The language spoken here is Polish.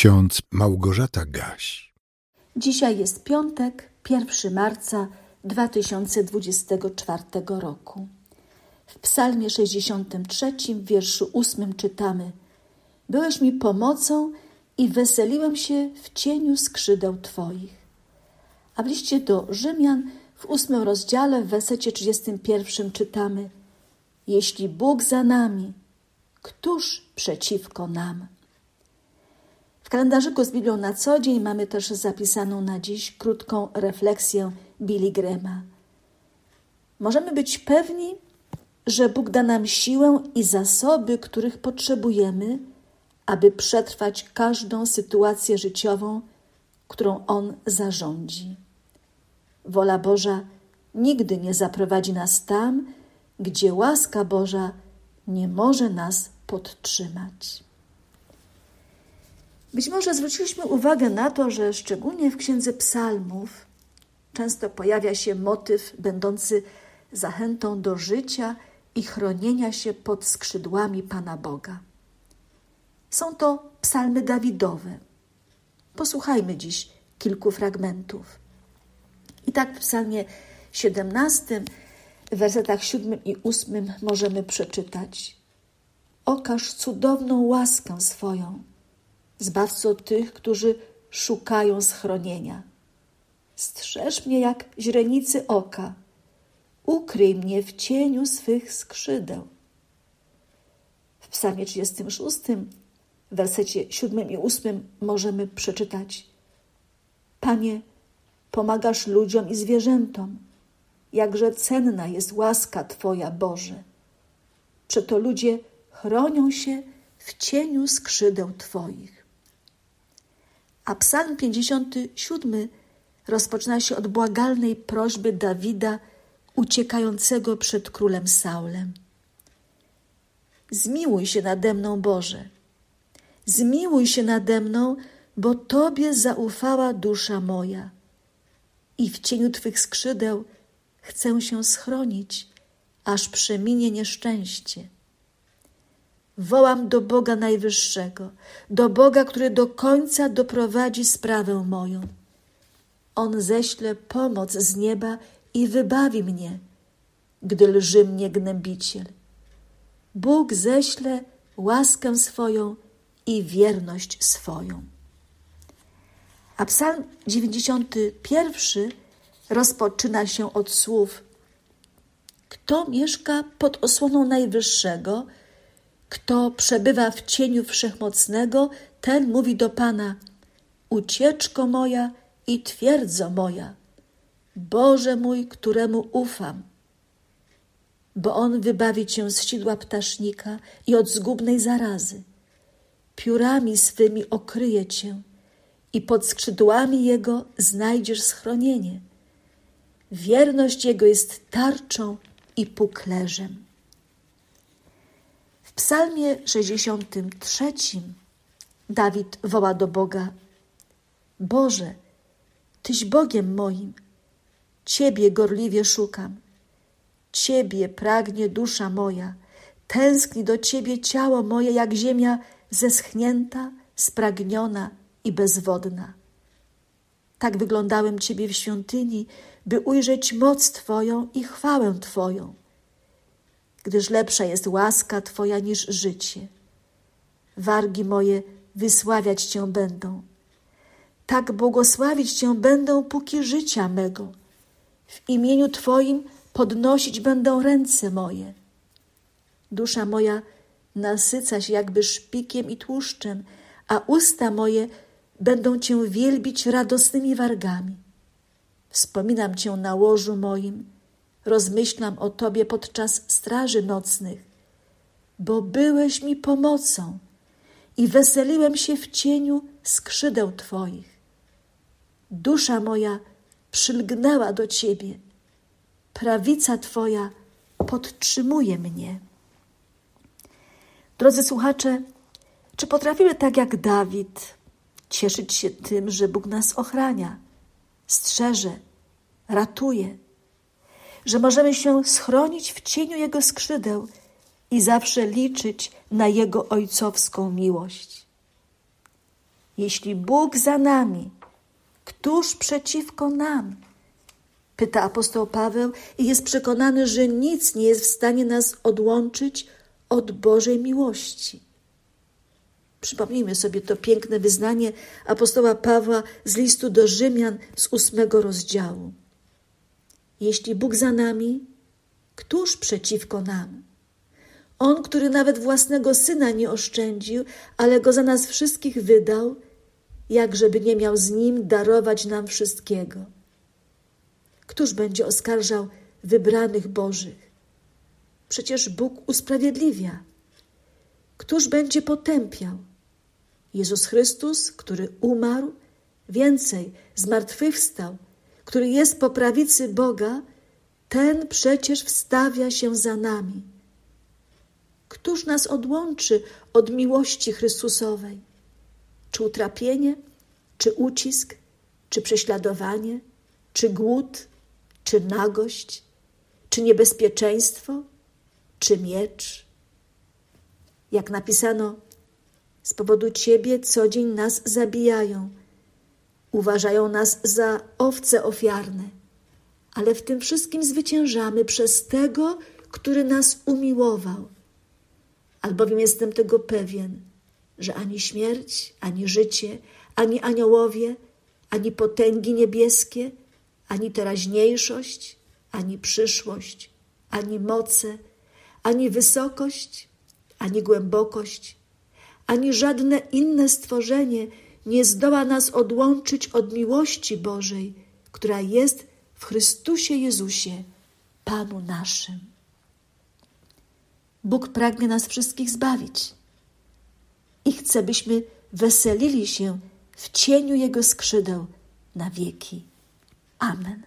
ksiądz Małgorzata Gaś. Dzisiaj jest piątek, 1 marca 2024 roku. W Psalmie 63, w wierszu 8 czytamy: Byłeś mi pomocą i weseliłem się w cieniu skrzydeł Twoich. A w liście do Rzymian w ósmym rozdziale w wersecie 31 czytamy: Jeśli Bóg za nami, któż przeciwko nam? Kalendarzyku z Biblią na co dzień mamy też zapisaną na dziś krótką refleksję Billy Grema. Możemy być pewni, że Bóg da nam siłę i zasoby, których potrzebujemy, aby przetrwać każdą sytuację życiową, którą On zarządzi. Wola Boża nigdy nie zaprowadzi nas tam, gdzie łaska Boża nie może nas podtrzymać. Być może zwróciliśmy uwagę na to, że szczególnie w Księdze Psalmów często pojawia się motyw będący zachętą do życia i chronienia się pod skrzydłami Pana Boga. Są to psalmy Dawidowe. Posłuchajmy dziś kilku fragmentów. I tak w psalmie 17, w wersetach 7 i 8 możemy przeczytać: Okaż cudowną łaskę swoją Zbawco tych, którzy szukają schronienia. Strzeż mnie jak źrenicy oka, ukryj mnie w cieniu swych skrzydeł. W psalmie 36, w wersecie 7 i 8 możemy przeczytać Panie, pomagasz ludziom i zwierzętom, jakże cenna jest łaska Twoja, Boże. Przeto ludzie chronią się w cieniu skrzydeł Twoich. A Psalm 57 rozpoczyna się od błagalnej prośby Dawida uciekającego przed królem Saulem. Zmiłuj się nade mną, Boże. Zmiłuj się nade mną, bo Tobie zaufała dusza moja. I w cieniu Twych skrzydeł chcę się schronić, aż przeminie nieszczęście. Wołam do Boga Najwyższego, do Boga, który do końca doprowadzi sprawę moją. On ześle pomoc z nieba i wybawi mnie, gdy lży mnie gnębiciel. Bóg ześle łaskę swoją i wierność swoją. A psalm 91 rozpoczyna się od słów: Kto mieszka pod osłoną Najwyższego, kto przebywa w cieniu wszechmocnego, ten mówi do Pana: Ucieczko moja i twierdzo moja, Boże mój, któremu ufam. Bo on wybawi cię z sidła ptasznika i od zgubnej zarazy. Piórami swymi okryje cię i pod skrzydłami jego znajdziesz schronienie. Wierność jego jest tarczą i puklerzem. Psalmie 63 Dawid woła do Boga: Boże, Tyś Bogiem moim, Ciebie gorliwie szukam. Ciebie pragnie dusza moja, tęskni do Ciebie ciało moje, jak ziemia zeschnięta, spragniona i bezwodna. Tak wyglądałem Ciebie w świątyni, by ujrzeć moc Twoją i chwałę Twoją gdyż lepsza jest łaska Twoja niż życie. Wargi moje wysławiać Cię będą. Tak błogosławić Cię będą, póki życia mego. W imieniu Twoim podnosić będą ręce moje. Dusza moja nasyca się jakby szpikiem i tłuszczem, a usta moje będą Cię wielbić radosnymi wargami. Wspominam Cię na łożu moim, rozmyślam o Tobie podczas straży nocnych, bo byłeś mi pomocą i weseliłem się w cieniu skrzydeł Twoich. Dusza moja przylgnęła do Ciebie, prawica Twoja podtrzymuje mnie. Drodzy słuchacze, czy potrafimy tak jak Dawid cieszyć się tym, że Bóg nas ochrania, strzeże, ratuje? Że możemy się schronić w cieniu Jego skrzydeł i zawsze liczyć na Jego ojcowską miłość. Jeśli Bóg za nami, któż przeciwko nam? Pyta apostoł Paweł i jest przekonany, że nic nie jest w stanie nas odłączyć od Bożej miłości. Przypomnijmy sobie to piękne wyznanie apostoła Pawła z listu do Rzymian z ósmego rozdziału. Jeśli Bóg za nami, któż przeciwko nam? On, który nawet własnego syna nie oszczędził, ale go za nas wszystkich wydał, jakżeby nie miał z nim darować nam wszystkiego. Któż będzie oskarżał wybranych Bożych? Przecież Bóg usprawiedliwia. Któż będzie potępiał? Jezus Chrystus, który umarł, więcej zmartwychwstał, który jest po prawicy Boga, ten przecież wstawia się za nami. Któż nas odłączy od miłości Chrystusowej? Czy utrapienie, czy ucisk, czy prześladowanie, czy głód, czy nagość, czy niebezpieczeństwo, czy miecz? Jak napisano, z powodu Ciebie co dzień nas zabijają, uważają nas za owce ofiarne, ale w tym wszystkim zwyciężamy przez tego, który nas umiłował. Albowiem jestem tego pewien, że ani śmierć, ani życie, ani aniołowie, ani potęgi niebieskie, ani teraźniejszość, ani przyszłość, ani moce, ani wysokość, ani głębokość, ani żadne inne stworzenie nie zdoła nas odłączyć od miłości Bożej, która jest w Chrystusie Jezusie, Panu naszym. Bóg pragnie nas wszystkich zbawić i chce, byśmy weselili się w cieniu Jego skrzydeł na wieki. Amen.